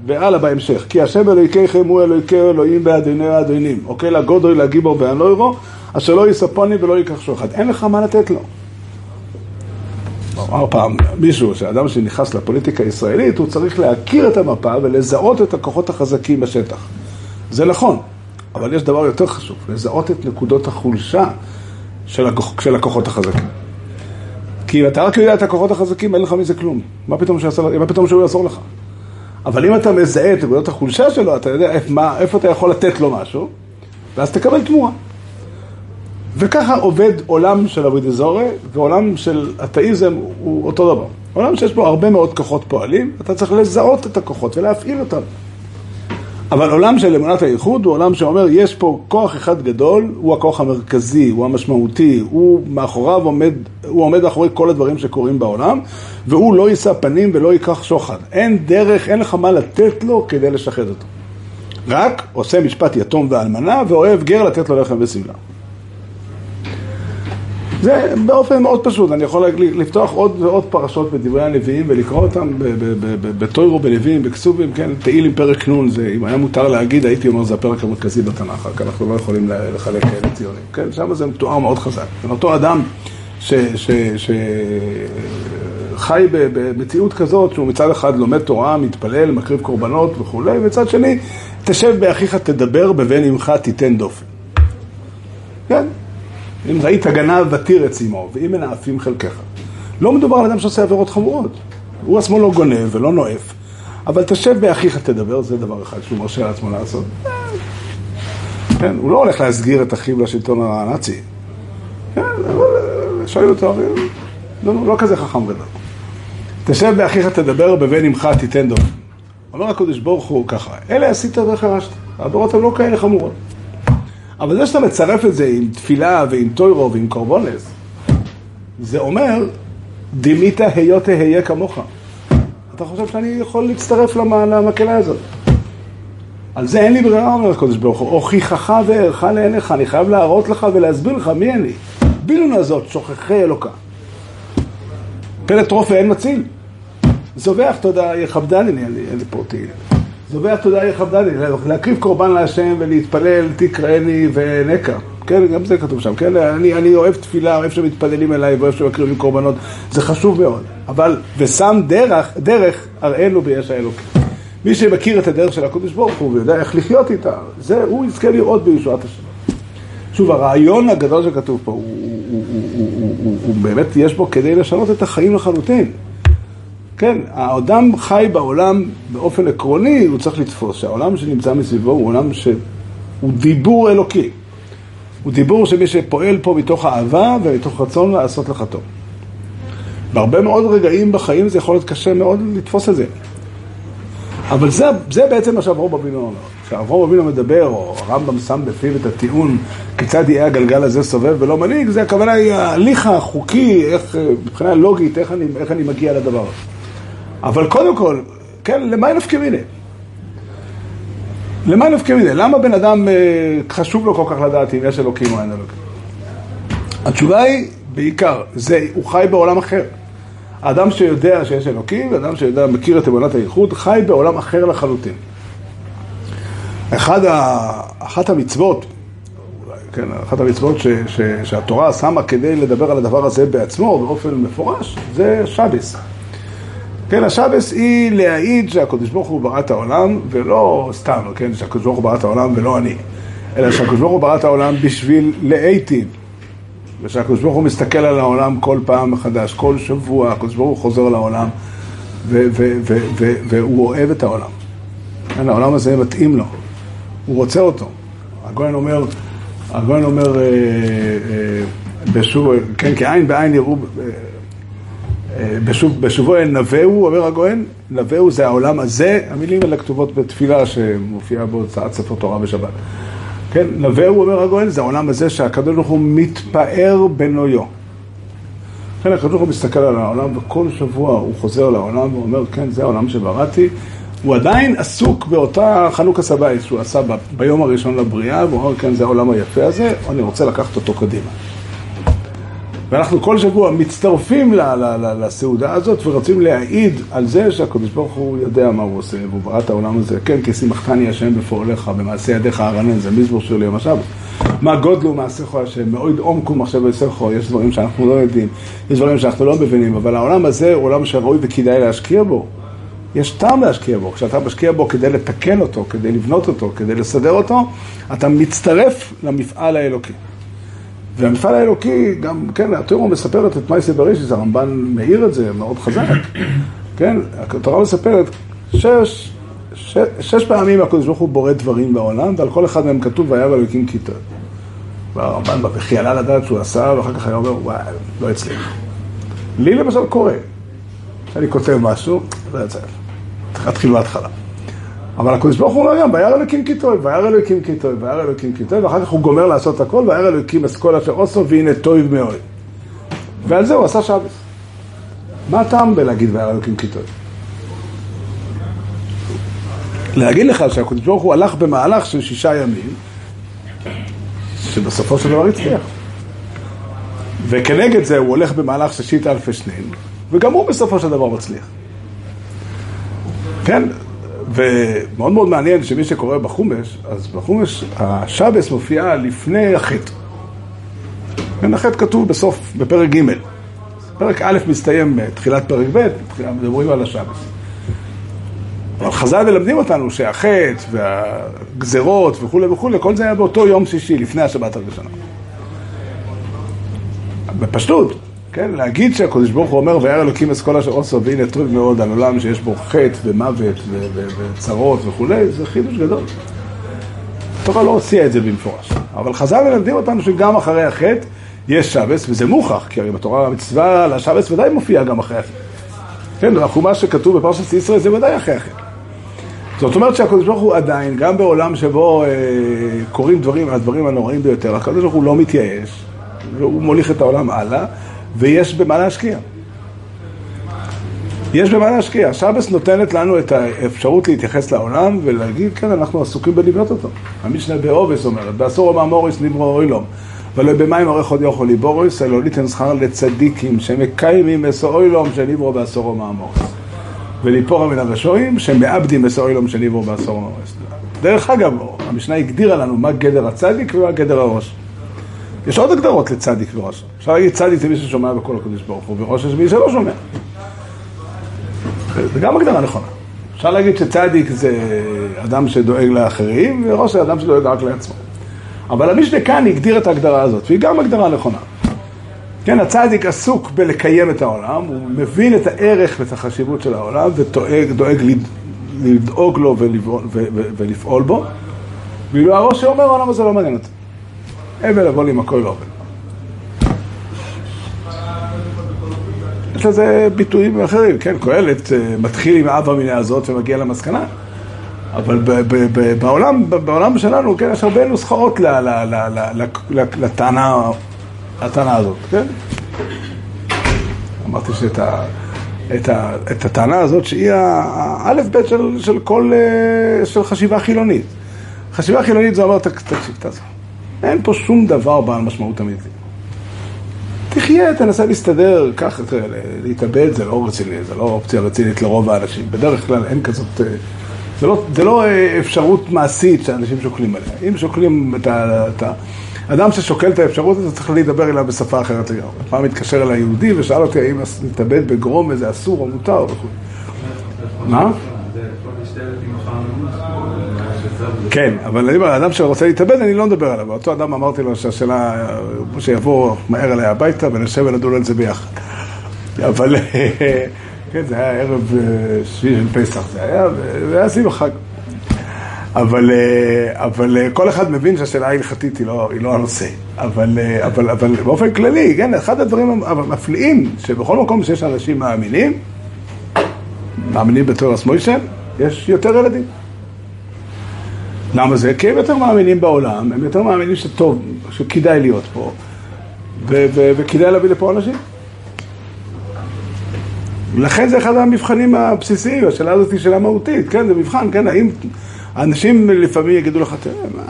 והלאה בהמשך, כי השם אלוהיכיכם הוא אלוהיקי אלוהים באדיני האדינים, אוקיי לגודוי לגיבור והנוירו אשר לא יספוני ולא ייקח שוחד. אין לך מה לתת לו. אמר פעם מישהו, שאדם שנכנס לפוליטיקה הישראלית, הוא צריך להכיר את המפה ולזהות את הכוחות החזקים בשטח. זה נכון, אבל יש דבר יותר חשוב, לזהות את נקודות החולשה של, הכוח, של הכוחות החזקים. כי אם אתה רק יודע את הכוחות החזקים, אין לך מזה כלום. מה פתאום, שעשה, מה פתאום שהוא יעזור לך? אבל אם אתה מזהה את נקודות החולשה שלו, אתה יודע איפה, מה, איפה אתה יכול לתת לו משהו, ואז תקבל תמורה. וככה עובד עולם של אבוידי זורי, ועולם של אתאיזם הוא אותו דבר. עולם שיש בו הרבה מאוד כוחות פועלים, אתה צריך לזהות את הכוחות ולהפעיל אותם. אבל עולם של אמונת הייחוד הוא עולם שאומר, יש פה כוח אחד גדול, הוא הכוח המרכזי, הוא המשמעותי, הוא מאחוריו עומד, הוא עומד מאחורי כל הדברים שקורים בעולם, והוא לא יישא פנים ולא ייקח שוחד. אין דרך, אין לך מה לתת לו כדי לשחד אותו. רק עושה משפט יתום ואלמנה, ואוהב גר לתת לו לחם ושמלה. זה באופן מאוד פשוט, אני יכול לפתוח עוד ועוד פרשות בדברי הנביאים ולקרוא אותם בתוירו, בנביאים, בכסובים, כן, תהילים פרק נ', זה, אם היה מותר להגיד, הייתי אומר, זה הפרק המרכזי בתנ"ך, רק אנחנו לא יכולים לחלק כאלה ציונים, כן, שם זה מתואר מאוד חזק. אותו אדם שחי במציאות כזאת, שהוא מצד אחד לומד תורה, מתפלל, מקריב קורבנות וכולי, ומצד שני, תשב באחיך תדבר, בבן עמך תיתן דופן. כן? אם ראית גנב ותירץ עמו, ואם מנאפים חלקך. לא מדובר על אדם שעושה עבירות חמורות. הוא עצמו לא גונב ולא נואף, אבל תשב באחיך תדבר, זה דבר אחד שהוא מרשה לעצמו לעשות. כן, הוא לא הולך להסגיר את אחיו לשלטון הנאצי. כן, אבל שואל אותו, לא, לא, לא כזה חכם גדול. תשב באחיך תדבר, בבן עמך תיתן דום. אומר הקדוש ברוך הוא ככה, אלה עשית וחרשת, העבירות הן לא כאלה חמורות. אבל זה שאתה מצרף את זה עם תפילה ועם טוירו ועם קורבונס, זה אומר, דימית היות תהיה כמוך. אתה חושב שאני יכול להצטרף למקהלה הזאת. על זה אין לי ברירה, אומר הקדוש ברוך הוא, הוכיחך וערך לעיניך, אני חייב להראות לך ולהסביר לך מי אני. בילון הזאת, שוכחי אלוקה. פלט טרופה אין מציל. זובח תודה, יכבדני, אין לי פה תהילה. זובח תודה יכבדני, להקריב קורבן להשם ולהתפלל תקראני ונקע. כן, גם זה כתוב שם, כן? אני, אני אוהב תפילה, אוהב שמתפללים אליי ואוהב שמקריבים קורבנות, זה חשוב מאוד. אבל, ושם דרך, דרך אראנו ביש האלוקים. מי שמכיר את הדרך של הקדוש ברוך הוא ויודע איך לחיות איתה, זה, הוא יזכה לראות בישועת השם. שוב, הרעיון הגדול שכתוב פה, הוא, הוא, הוא, הוא, הוא, הוא, הוא באמת, יש בו כדי לשנות את החיים לחלוטין. כן, האדם חי בעולם באופן עקרוני, הוא צריך לתפוס שהעולם שנמצא מסביבו הוא עולם שהוא דיבור אלוקי. הוא דיבור שמי שפועל פה מתוך אהבה ומתוך רצון לעשות לך טוב. בהרבה מאוד רגעים בחיים זה יכול להיות קשה מאוד לתפוס את זה. אבל זה, זה בעצם מה שאברום אבינו אומר. כשאברום אבינו מדבר, או הרמב"ם שם בפיו את הטיעון כיצד יהיה הגלגל הזה סובב ולא מנהיג, זה הכוונה היא ההליך החוקי, איך, מבחינה לוגית, איך אני, איך אני מגיע לדבר הזה. אבל קודם כל, כן, למה נפקא מיני? למה נפקא מיני? למה בן אדם אה, חשוב לו כל כך לדעת אם יש אלוקים או אין אלוקים? התשובה היא, בעיקר, זה, הוא חי בעולם אחר. האדם שיודע שיש אלוקים, אדם שיודע, מכיר את אמונת הייחוד, חי בעולם אחר לחלוטין. אחד ה, אחת המצוות, כן, אחת המצוות ש, ש, שהתורה שמה כדי לדבר על הדבר הזה בעצמו באופן מפורש, זה שבס. כן, השבס היא להעיד שהקדוש ברוך הוא ברא את העולם, ולא סתם, כן, שהקדוש ברוך הוא ברא את העולם ולא אני, אלא שהקדוש ברוך הוא ברא את העולם בשביל להיטיב. ושהקדוש ברוך הוא מסתכל על העולם כל פעם מחדש, כל שבוע הקדוש ברוך הוא חוזר לעולם והוא אוהב את העולם. כן, העולם הזה מתאים לו, הוא רוצה אותו. הגויין אומר, הגויין אומר, אה, אה, בשוב, כן, כעין בעין יראו, אה, בשוב, בשובו אל נבהו, אומר הגויין, נבהו זה העולם הזה, המילים האלה כתובות בתפילה שמופיעה בהוצאת ספר תורה בשבת. כן, נבהו, אומר הגואל, זה העולם הזה שהקדוש ברוך הוא מתפאר בנויו. לכן הקדוש ברוך הוא מסתכל על העולם, וכל שבוע הוא חוזר לעולם ואומר, כן, זה העולם שבראתי. הוא עדיין עסוק באותה חנוכה סבייס שהוא עשה ב- ביום הראשון לבריאה, והוא אומר, כן, זה העולם היפה הזה, אני רוצה לקחת אותו קדימה. ואנחנו כל שבוע מצטרפים לסעודה הזאת ורוצים להעיד על זה שהקדוש ברוך הוא יודע מה הוא עושה, והוא ברא את העולם הזה. כן, כי שימחתני השם בפועליך, במעשה ידיך ארנן, זה מזמור של יום השבת. מה גודלו מעשיך השם, מאוד עומקו מחשב יסכו, יש דברים שאנחנו לא יודעים, יש דברים שאנחנו לא מבינים, אבל העולם הזה הוא עולם שראוי וכדאי להשקיע בו. יש טעם להשקיע בו, כשאתה משקיע בו כדי לתקן אותו, כדי לבנות אותו, כדי לסדר אותו, אתה מצטרף למפעל האלוקי. והמפעל האלוקי, גם, כן, התורה מספרת את מייסי בראשיס, הרמב"ן מאיר את זה מאוד חזק, כן, התורה מספרת שש, שש, שש פעמים הקדוש ברוך הוא בורא דברים בעולם, ועל כל אחד מהם כתוב והיה ואלוקים כיתות. והרמב"ן בא וכי עלה לדעת שהוא עשה, ואחר כך היה אומר, וואי, לא הצליח. לי למשל קורה, שאני כותב משהו, לא יצא, צריך להתחיל מההתחלה. אבל הקדוש ברוך הוא אומר גם, וירא אלוקים כי טוב, וירא אלוקים כי טוב, וירא אלוקים כי טוב, ואחר כך הוא גומר לעשות הכל, וירא אלוקים אסכול אשר עושו, והנה טוב מאוד. ועל זה הוא עשה שבת. מה הטעם בלהגיד וירא אלוקים כי טוב? להגיד לך שהקדוש ברוך הוא הלך במהלך של שישה ימים, שבסופו של דבר הצליח. וכנגד זה הוא הולך במהלך של שיטה אלפי שנין, וגם הוא בסופו של דבר מצליח. כן? ומאוד מאוד מעניין שמי שקורא בחומש, אז בחומש השבס מופיע לפני החטא. כן, החטא כתוב בסוף, בפרק ג'. פרק א' מסתיים בתחילת פרק ב', מדברים על השבס. אבל חז"ל מלמדים אותנו שהחטא והגזרות וכולי וכולי, כל זה היה באותו יום שישי, לפני השבת הראשונה. בפשטות, כן, להגיד שהקדוש ברוך הוא אומר, וירא אלוקים אסכול אשר עושו, והנה טוב מאוד על עולם שיש בו חטא ומוות וצרות וכולי, זה חידוש גדול. התורה לא הוציאה את זה במפורש. אבל חז"ל מלמדים אותנו שגם אחרי החטא יש שבס, וזה מוכח, כי הרי בתורה המצווה על השבס ודאי מופיע גם אחרי החטא. כן, החומש שכתוב בפרשת ישראל זה ודאי אחרי החטא. זאת אומרת שהקדוש ברוך הוא עדיין, גם בעולם שבו אה, קורים דברים, הדברים הנוראים ביותר, הקדוש ברוך הוא לא מתייאש, והוא מוליך את העולם הלאה, ויש במה להשקיע. יש במה להשקיע. שבס נותנת לנו את האפשרות להתייחס לעולם ולהגיד, כן, אנחנו עסוקים בלבנות אותו. המשנה באובס אומרת, בעשור המאמוריס נברו אוילום. ולא במים עורך עוד יוכל ליבוריס, אלא ליתן שכר לצדיקים שמקיימים אסו אוילום שנברו בעשור המאמוריס. וליפורה מן הרשועים שמאבדים אסו אוילום שנברו בעשור המאמוריס. דרך אגב, המשנה הגדירה לנו מה גדר הצדיק ומה גדר הראש. יש עוד הגדרות לצדיק וראש. אפשר להגיד צדיק זה מי ששומע בכל הקדוש ברוך הוא, וראש זה מי שלא שומע. זה גם הגדרה נכונה. אפשר להגיד שצדיק זה אדם שדואג לאחרים, וראש זה אדם שדואג רק לעצמו. אבל המשנה כאן הגדיר את ההגדרה הזאת, והיא גם הגדרה נכונה. כן, הצדיק עסוק בלקיים את העולם, הוא מבין את הערך ואת החשיבות של העולם, ודואג דואג לדאוג לו ולפעול בו, ואילו הראש שאומר, העולם הזה לא מעניין אותי. הבל עם הכל לא עובד. יש לזה ביטויים אחרים, כן, קהלת אה, מתחיל עם האב המיני הזאת ומגיע למסקנה. אבל בעולם, בעולם שלנו, כן, יש הרבה נוסחאות לטענה, לטענה הזאת, כן? אמרתי שאת ה, את ה, את הטענה הזאת שהיא האלף-בית של, של כל, אה, של חשיבה חילונית. חשיבה חילונית זה אומר, "תק- תקשיב, תעזוב. אין פה שום דבר בעל משמעות אמיתית. תחיה, תנסה להסתדר, קח, תראה, להתאבד זה לא רציני, זה לא אופציה רצינית לרוב האנשים. בדרך כלל אין כזאת, אה, זה לא, זה לא אה, אפשרות מעשית שאנשים שוקלים עליה. אם שוקלים את ה... את ה אדם ששוקל את האפשרות הזאת צריך להידבר אליו בשפה אחרת לגמרי. פעם התקשר אליי יהודי ושאל אותי האם להתאבד בגרום וזה אסור או מותר וכו'. מה? כן, אבל אני אומר, האדם שרוצה להתאבד, אני לא מדבר עליו. אותו אדם אמרתי לו שהשאלה, שיבוא מהר אליי הביתה ונשב ונדון על זה ביחד. אבל, כן, זה היה ערב אה, שביעי של פסח, זה היה, זה היה סביב החג. אבל, אה, אבל אה, כל אחד מבין שהשאלה ההלכתית היא לא, היא לא הנושא. אבל, אבל, אבל באופן כללי, כן, אחד הדברים המפליאים, שבכל מקום שיש אנשים מאמינים, מאמינים בתורס מוישה, יש יותר ילדים. למה זה? כי הם יותר מאמינים בעולם, הם יותר מאמינים שטוב, שכדאי להיות פה, וכדאי להביא לפה אנשים. לכן זה אחד המבחנים הבסיסיים, השאלה הזאת היא שאלה מהותית, כן, זה מבחן, כן, האם אנשים לפעמים יגידו לך, תראה, מה...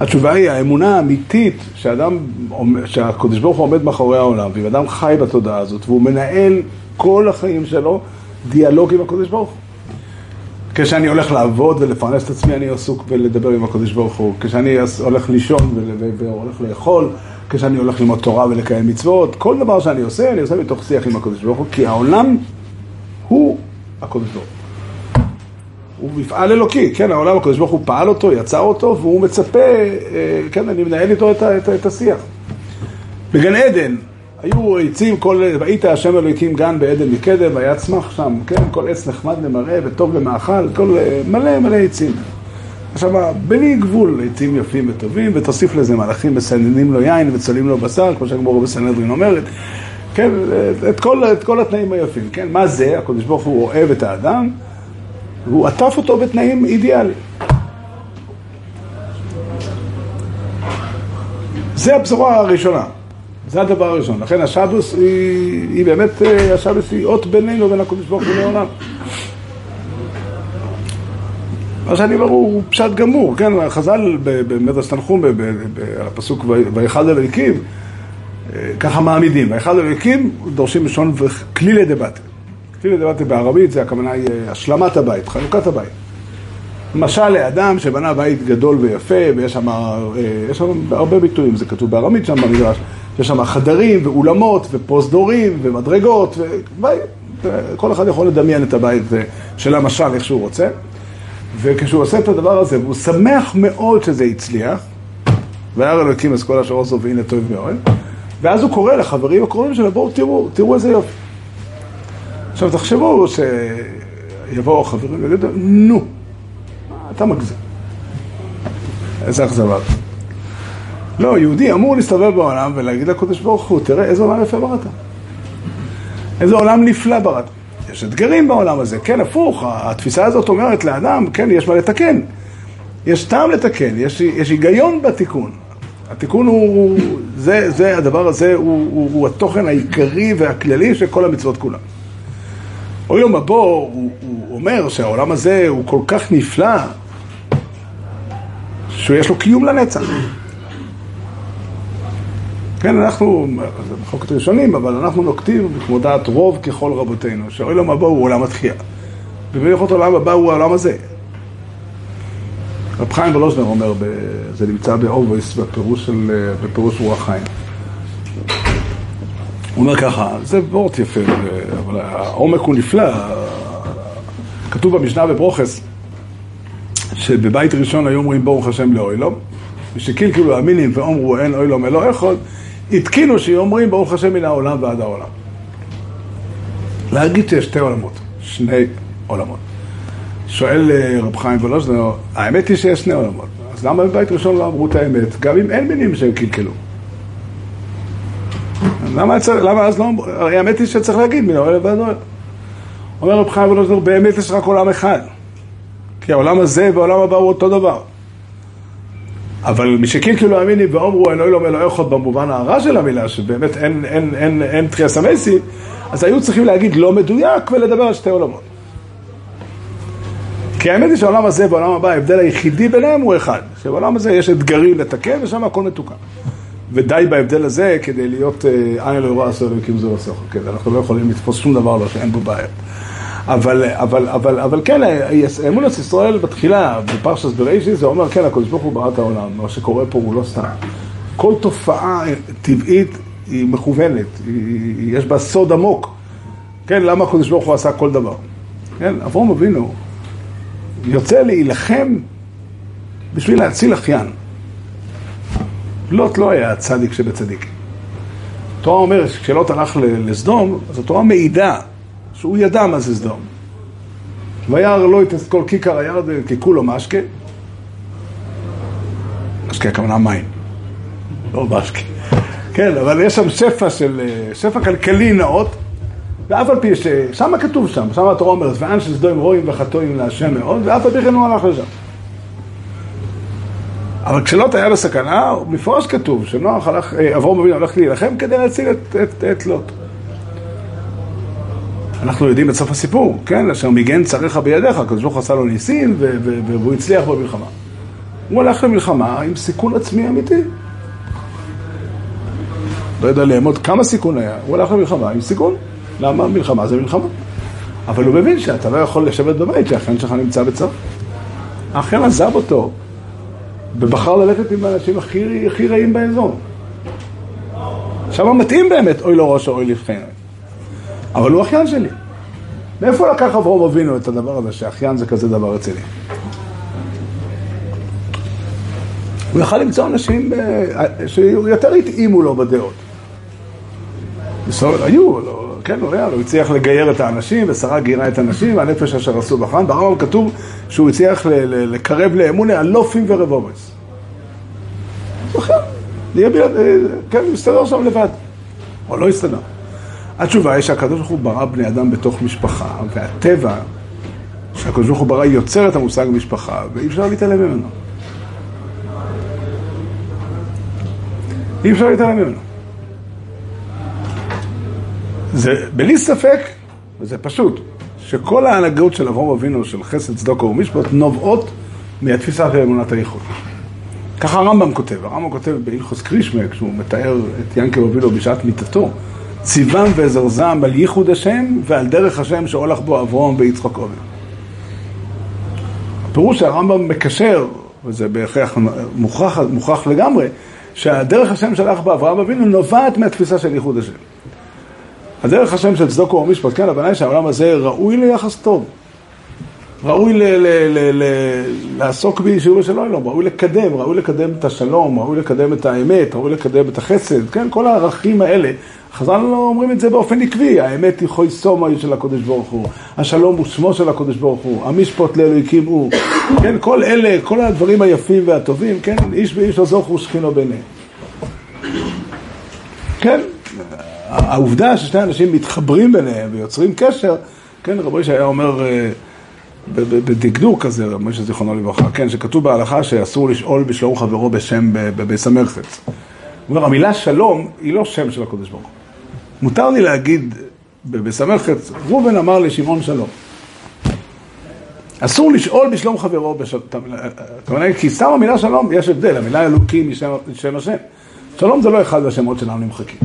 התשובה היא, האמונה האמיתית שאדם, שהקדוש ברוך הוא עומד מאחורי העולם, ואם אדם חי בתודעה הזאת, והוא מנהל כל החיים שלו דיאלוג עם הקדוש ברוך הוא. כשאני הולך לעבוד ולפרנס את עצמי, אני עסוק בלדבר עם הקדוש ברוך הוא. כשאני הולך לישון והולך לאכול, כשאני הולך ללמוד תורה ולקיים מצוות, כל דבר שאני עושה, אני עושה מתוך שיח עם הקדוש ברוך הוא, כי העולם הוא הקדוש ברוך הוא. הוא מפעל אלוקי, כן, העולם הקדוש ברוך הוא פעל אותו, יצר אותו, והוא מצפה, אה, כן, אני מנהל איתו את, את, את השיח. בגן עדן, היו עצים, כל, השם אלוהיקים גן בעדן מקדם, היה צמח שם, כן, כל עץ נחמד למראה וטוב למאכל, כל, מלא מלא עצים. עכשיו, בלי גבול עצים יפים וטובים, ותוסיף לזה מלאכים מסננים לו יין וצולים לו בשר, כמו שהגמור בסנהדרין אומרת, כן, את כל, את כל התנאים היפים, כן, מה זה? הקדוש ברוך הוא אוהב את האדם, והוא עטף אותו בתנאים אידיאליים. זה הבשורה הראשונה. זה הדבר הראשון. לכן השבוס היא, היא באמת, השבוס היא אות בינינו ובין הקדוש ברוך הוא לעולם. מה שאני אומר הוא פשט גמור, כן? חז"ל במדרש תנחום, הפסוק ויחד אלוהיקים, ככה מעמידים. ויחד אלוהיקים דורשים לשון כלילי דבתי. כלילי דבתי בערבית זה הכוונה היא השלמת הבית, חלוקת הבית. משל לאדם שבנה בית גדול ויפה, ויש שם, יש שם הרבה ביטויים, זה כתוב בארמית שם במדרש. יש שם חדרים ואולמות ופרוזדורים ומדרגות, ובית, כל אחד יכול לדמיין את הבית של המשל איך שהוא רוצה. וכשהוא עושה את הדבר הזה, והוא שמח מאוד שזה הצליח, וירא אלוקים אז כל אשר עושו והנה טוב מאוד, ואז הוא קורא לחברים הקרובים שלו, בואו תראו, תראו איזה יופי. עכשיו תחשבו שיבואו החברים ויגידו, נו, אתה מגזים. איזה אכזבה. לא, יהודי אמור להסתובב בעולם ולהגיד לקדוש ברוך הוא, תראה איזה עולם יפה בראת. איזה עולם נפלא בראת. יש אתגרים בעולם הזה, כן, הפוך, התפיסה הזאת אומרת לאדם, כן, יש מה לתקן. יש טעם לתקן, יש, יש היגיון בתיקון. התיקון הוא, זה, זה, הדבר הזה הוא, הוא, הוא התוכן העיקרי והכללי של כל המצוות כולן. אוי לו מבוא, הוא, הוא אומר שהעולם הזה הוא כל כך נפלא, שיש לו קיום לנצח. כן, אנחנו, זה מחלוקת ראשונים, אבל אנחנו נוקטים כמו דעת רוב ככל רבותינו, שהעולם הבא הוא עולם התחייה. ובמיוחד העולם הבא הוא העולם הזה. רב חיים ולוז'נר אומר, זה נמצא באובויס בפירוש, של, בפירוש רוח חיים. הוא אומר ככה, זה וורט יפה, אבל העומק הוא נפלא. כתוב במשנה בברוכס, שבבית ראשון היו אומרים ברוך השם לאוילום, ושקילקלו המינים ואומרו אין אוילום אלא אחד, התקינו שאומרים ברוך השם מן העולם ועד העולם. להגיד שיש שתי עולמות, שני עולמות. שואל רב חיים ולוז'נר, האמת היא שיש שני עולמות, אז למה בבית ראשון לא אמרו את האמת, גם אם אין מינים שהם קלקלו? למה, למה אז לא, הרי האמת היא שצריך להגיד, מן האוהל ועד אוהל. אומר רב חיים ולוזנר, באמת יש רק עולם אחד. כי העולם הזה והעולם הבא הוא אותו דבר. אבל משקילקלו כאילו אמיני ואומרו אלוהי לא אחד במובן הרע של המילה, שבאמת אין, אין, אין, אין תחייה סמייסי, אז היו צריכים להגיד לא מדויק ולדבר על שתי עולמות. כי האמת היא שהעולם הזה והעולם הבא, ההבדל היחידי ביניהם הוא אחד. שבעולם הזה יש אתגרים לתקן ושם הכל מתוקן. ודי בהבדל הזה כדי להיות אה, עין לא יראה עשו אלוהים זה בסוף. כן, אנחנו לא יכולים לתפוס שום דבר לא שאין בו בעיה. אבל, אבל, אבל, אבל כן, אמונת ישראל בתחילה, בפרשת בראשית, זה אומר, כן, הקדוש ברוך הוא ברא את העולם, מה שקורה פה הוא לא סתם. כל תופעה טבעית היא מכוונת, היא, יש בה סוד עמוק. כן, למה הקדוש ברוך הוא עשה כל דבר? כן, אברום אבינו יוצא להילחם בשביל להציל אחיין. לוט לא היה הצדיק שבצדיק. התורה אומרת שכשלוט הלך לסדום, אז התורה מעידה שהוא ידע מה זה סדום. וירא לו את כל כיכר הירדן ככולו משקה. משקה הכוונה מים, לא משקה. כן, אבל יש שם שפע של, שפע כלכלי נאות, ואף על פי ששם כתוב שם, שם התורה אומרת, ואן של סדום רואים וחטואים להשם מאוד, ואף על פי כן הוא הלך לשם. אבל כשלוט היה בסכנה, מפורש כתוב שנוח הלך, אה, אברום אבינו הולך להילחם כדי להציל את, את, את לוט. אנחנו יודעים את סוף הסיפור, כן? אשר מיגן צריך בידיך, הקדוש ברוך עשה לו ניסים והוא הצליח במלחמה. הוא הלך למלחמה עם סיכון עצמי אמיתי. לא יודע לאמוד כמה סיכון היה, הוא הלך למלחמה עם סיכון. למה? מלחמה זה מלחמה. אבל הוא מבין שאתה לא יכול לשבת בבית שהאחיין שלך נמצא בצו. האחיין עזב אותו ובחר ללכת עם האנשים הכי, הכי רעים באזור. עכשיו מתאים באמת, אוי לו ראש או אוי לבחנו. אבל הוא אחיין שלי. מאיפה לקח אברום אבינו את הדבר הזה, שאחיין זה כזה דבר רציני? הוא יכל למצוא אנשים שיותר התאימו לו בדעות. היו, לא, כן, הוא היה, הוא הצליח לגייר את האנשים, ושרה גיירה את האנשים, והנפש אשר עשו בחן. ברמב"ם כתוב שהוא הצליח לקרב לאמוני אלופים ורבובס. אה, כן, הוא מסתדר שם לבד. או לא הסתדר. התשובה היא שהקדוש ברוך הוא ברא בני אדם בתוך משפחה, והטבע שהקדוש ברוך הוא ברא יוצר את המושג משפחה, ואי אפשר להתעלם ממנו. אי אפשר להתעלם ממנו. זה בלי ספק, וזה פשוט, שכל ההנהגות של אברהם אבינו, של חסד, צדוקו ומשפט, נובעות מהתפיסה של אמונת הייחוד. ככה הרמב"ם כותב, הרמב"ם כותב בהלכוס קרישמה, כשהוא מתאר את ינקב אבינו בשעת מיתתו, ציוון וזרזם על ייחוד השם ועל דרך השם שהולך בו אברום ויצחק אוהב. הפירוש שהרמב"ם מקשר, וזה בהכרח מוכרח, מוכרח לגמרי, שהדרך השם שהלך בו אברהם אבינו נובעת מהתפיסה של ייחוד השם. הדרך השם של צדוקו ומשפט, כן, הבנה היא שהעולם הזה ראוי ליחס טוב. ראוי ל- ל- ל- ל- לעסוק ביישוב של אלוהים, ראוי לקדם, ראוי לקדם את השלום, ראוי לקדם את האמת, ראוי לקדם את החסד, כן, כל הערכים האלה. חז"ל לא אומרים את זה באופן עקבי, האמת היא חוי סומה של הקודש ברוך הוא, השלום הוא שמו של הקודש ברוך הוא, המשפוט לאלוהיקים הוא, כן, כל אלה, כל הדברים היפים והטובים, כן, איש ואיש לא זוכו שכינו ביניהם. כן, העובדה ששני אנשים מתחברים ביניהם ויוצרים קשר, כן, רבי שהיה אומר אה, בדקדוק כזה, רבי זיכרונו לברכה, כן, שכתוב בהלכה שאסור לשאול בשלום חברו בשם המרחץ. הוא אומר, המילה שלום היא לא שם של הקודש ברוך הוא. מותר לי להגיד המרחץ, ראובן אמר לשמעון שלום. אסור לשאול בשלום חברו, הכוונה, כי סתם המילה שלום, יש הבדל, המילה אלוקי משם השם. שלום זה לא אחד מהשמות שלנו נמחקים.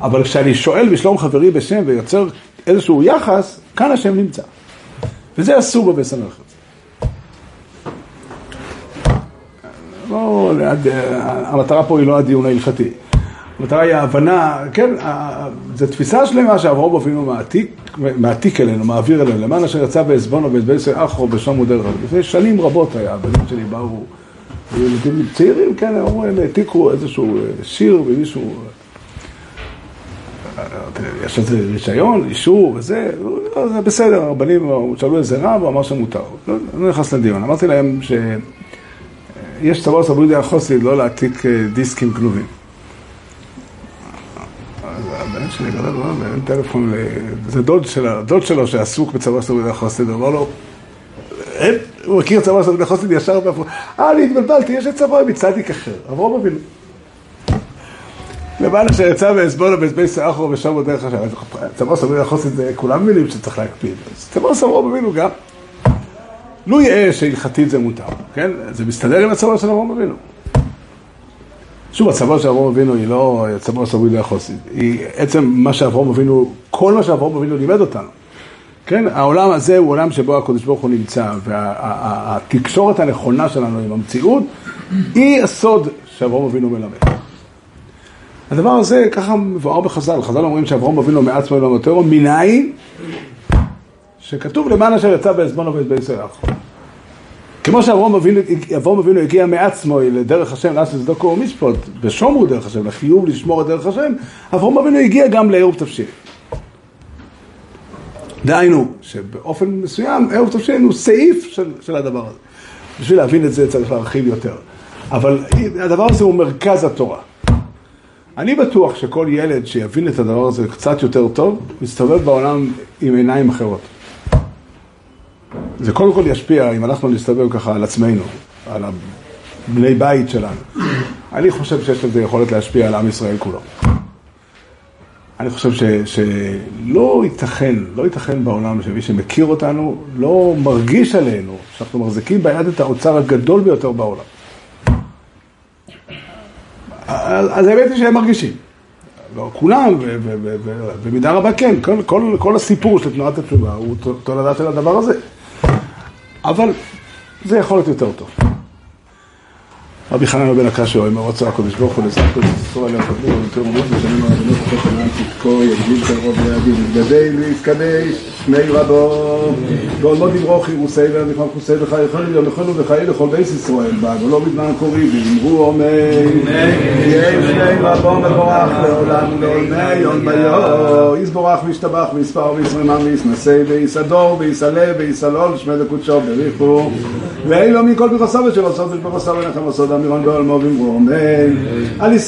אבל כשאני שואל בשלום חברי בשם ויוצר איזשהו יחס, כאן השם נמצא. וזה אסור בבית המלאכת. לא, המטרה פה היא לא הדיון ההלכתי. המטרה היא ההבנה, כן, זו תפיסה שלמה שאברהם אבינו מעתיק, מעתיק אלינו, מעביר אלינו, למען אשר יצא בעזבונו ובעזבן אחו בשום מודל רב. לפני שנים רבות היה, הבנים שלי באו, ילדים צעירים, כן, אמרו, הם העתיקו איזשהו שיר ומישהו יש לזה רישיון, אישור וזה, לא, זה בסדר, הרבנים שאלו איזה רב, הוא אמר שמותר. לא, לא נכנס לדיון. אמרתי להם שיש צבא סבודי החוסי לא להעתיק אה, דיסקים גנובים. שלי גדול, לא, אין טלפון, זה דוד שלו שעסוק בצבא סורי לחוסן, הוא אמר לו, אין, הוא מכיר צבא סורי לחוסן ישר באפור, אה, אני התבלבלתי, יש את צבא מצדיק אחר, אברום אבינו. למעלה שיצא בעזבונה בעזבי סאחו ושם בדרך השם, צבא סורי לחוסן זה כולם מילים שצריך להקפיד, צבא סורי אבינו גם. לו יאה שהלכתית זה מותר, כן? זה מסתדר עם הצבא של אברום אבינו. שוב, הצבא של אברום אבינו היא לא הצבא של אברום החוסי, היא עצם מה שאברום אבינו, כל מה שאברום אבינו לימד אותנו. כן, העולם הזה הוא עולם שבו הקדוש ברוך הוא נמצא, והתקשורת וה, הנכונה שלנו עם המציאות היא הסוד שאברום אבינו מלמד. הדבר הזה ככה מבואר בחז"ל, חז"ל אומרים שאברום אבינו מעצמו אלוהים יותר, מנין? שכתוב למען אשר יצא עובד בישראל כמו שאברום אבינו הגיע מעצמו לדרך השם, לעשות צדוקו ומשפוט, ושומרו דרך השם, לחיוב לשמור את דרך השם, אברום אבינו הגיע גם לעירוב תבשיל. דהיינו, שבאופן מסוים עירוב תבשיל הוא סעיף של, של הדבר הזה. בשביל להבין את זה צריך להרחיב יותר. אבל הדבר הזה הוא מרכז התורה. אני בטוח שכל ילד שיבין את הדבר הזה קצת יותר טוב, מסתובב בעולם עם עיניים אחרות. זה קודם כל ישפיע, אם אנחנו נסתובב ככה על עצמנו, על בני בית שלנו. אני חושב שיש לזה יכולת להשפיע על עם ישראל כולו. אני חושב ש, שלא ייתכן, לא ייתכן בעולם שמי שמכיר אותנו לא מרגיש עלינו שאנחנו מחזיקים ביד את האוצר הגדול ביותר בעולם. אז האמת היא שהם מרגישים. לא כולם, ובמידה רבה כן, כל, כל, כל הסיפור של תנועת התשובה הוא תולדה של הדבר הזה. אבל זה יכול להיות יותר טוב. רבי חנן בן הקשי, אומר רוצה הקדוש ברוך הוא לספר את ישראל עליה חתמו יותר מאוד ושנים הרבנות אחרי שנה צדקו יגדיל קרוב לידי מתגדל ויתקדש שמי רבו ועולמות דברו חירוסי ונכון חוסי וחי יכולים יום יכולנו וחיי לכל בייס ישראל בא ולא בזמן קורי ואמרו עומי שמי רבו מבורך לעולם לעולמי יום ביו יסבורך וישתבח ויספר וישרמם ויסנסי ויסדור ויסלה ויסלול שמי לקודשו בריחו ואילו מכל ברכסו ושל עשות ברכסו ונחם עשות אמירון בעולמו ואמרו אמן על ישראל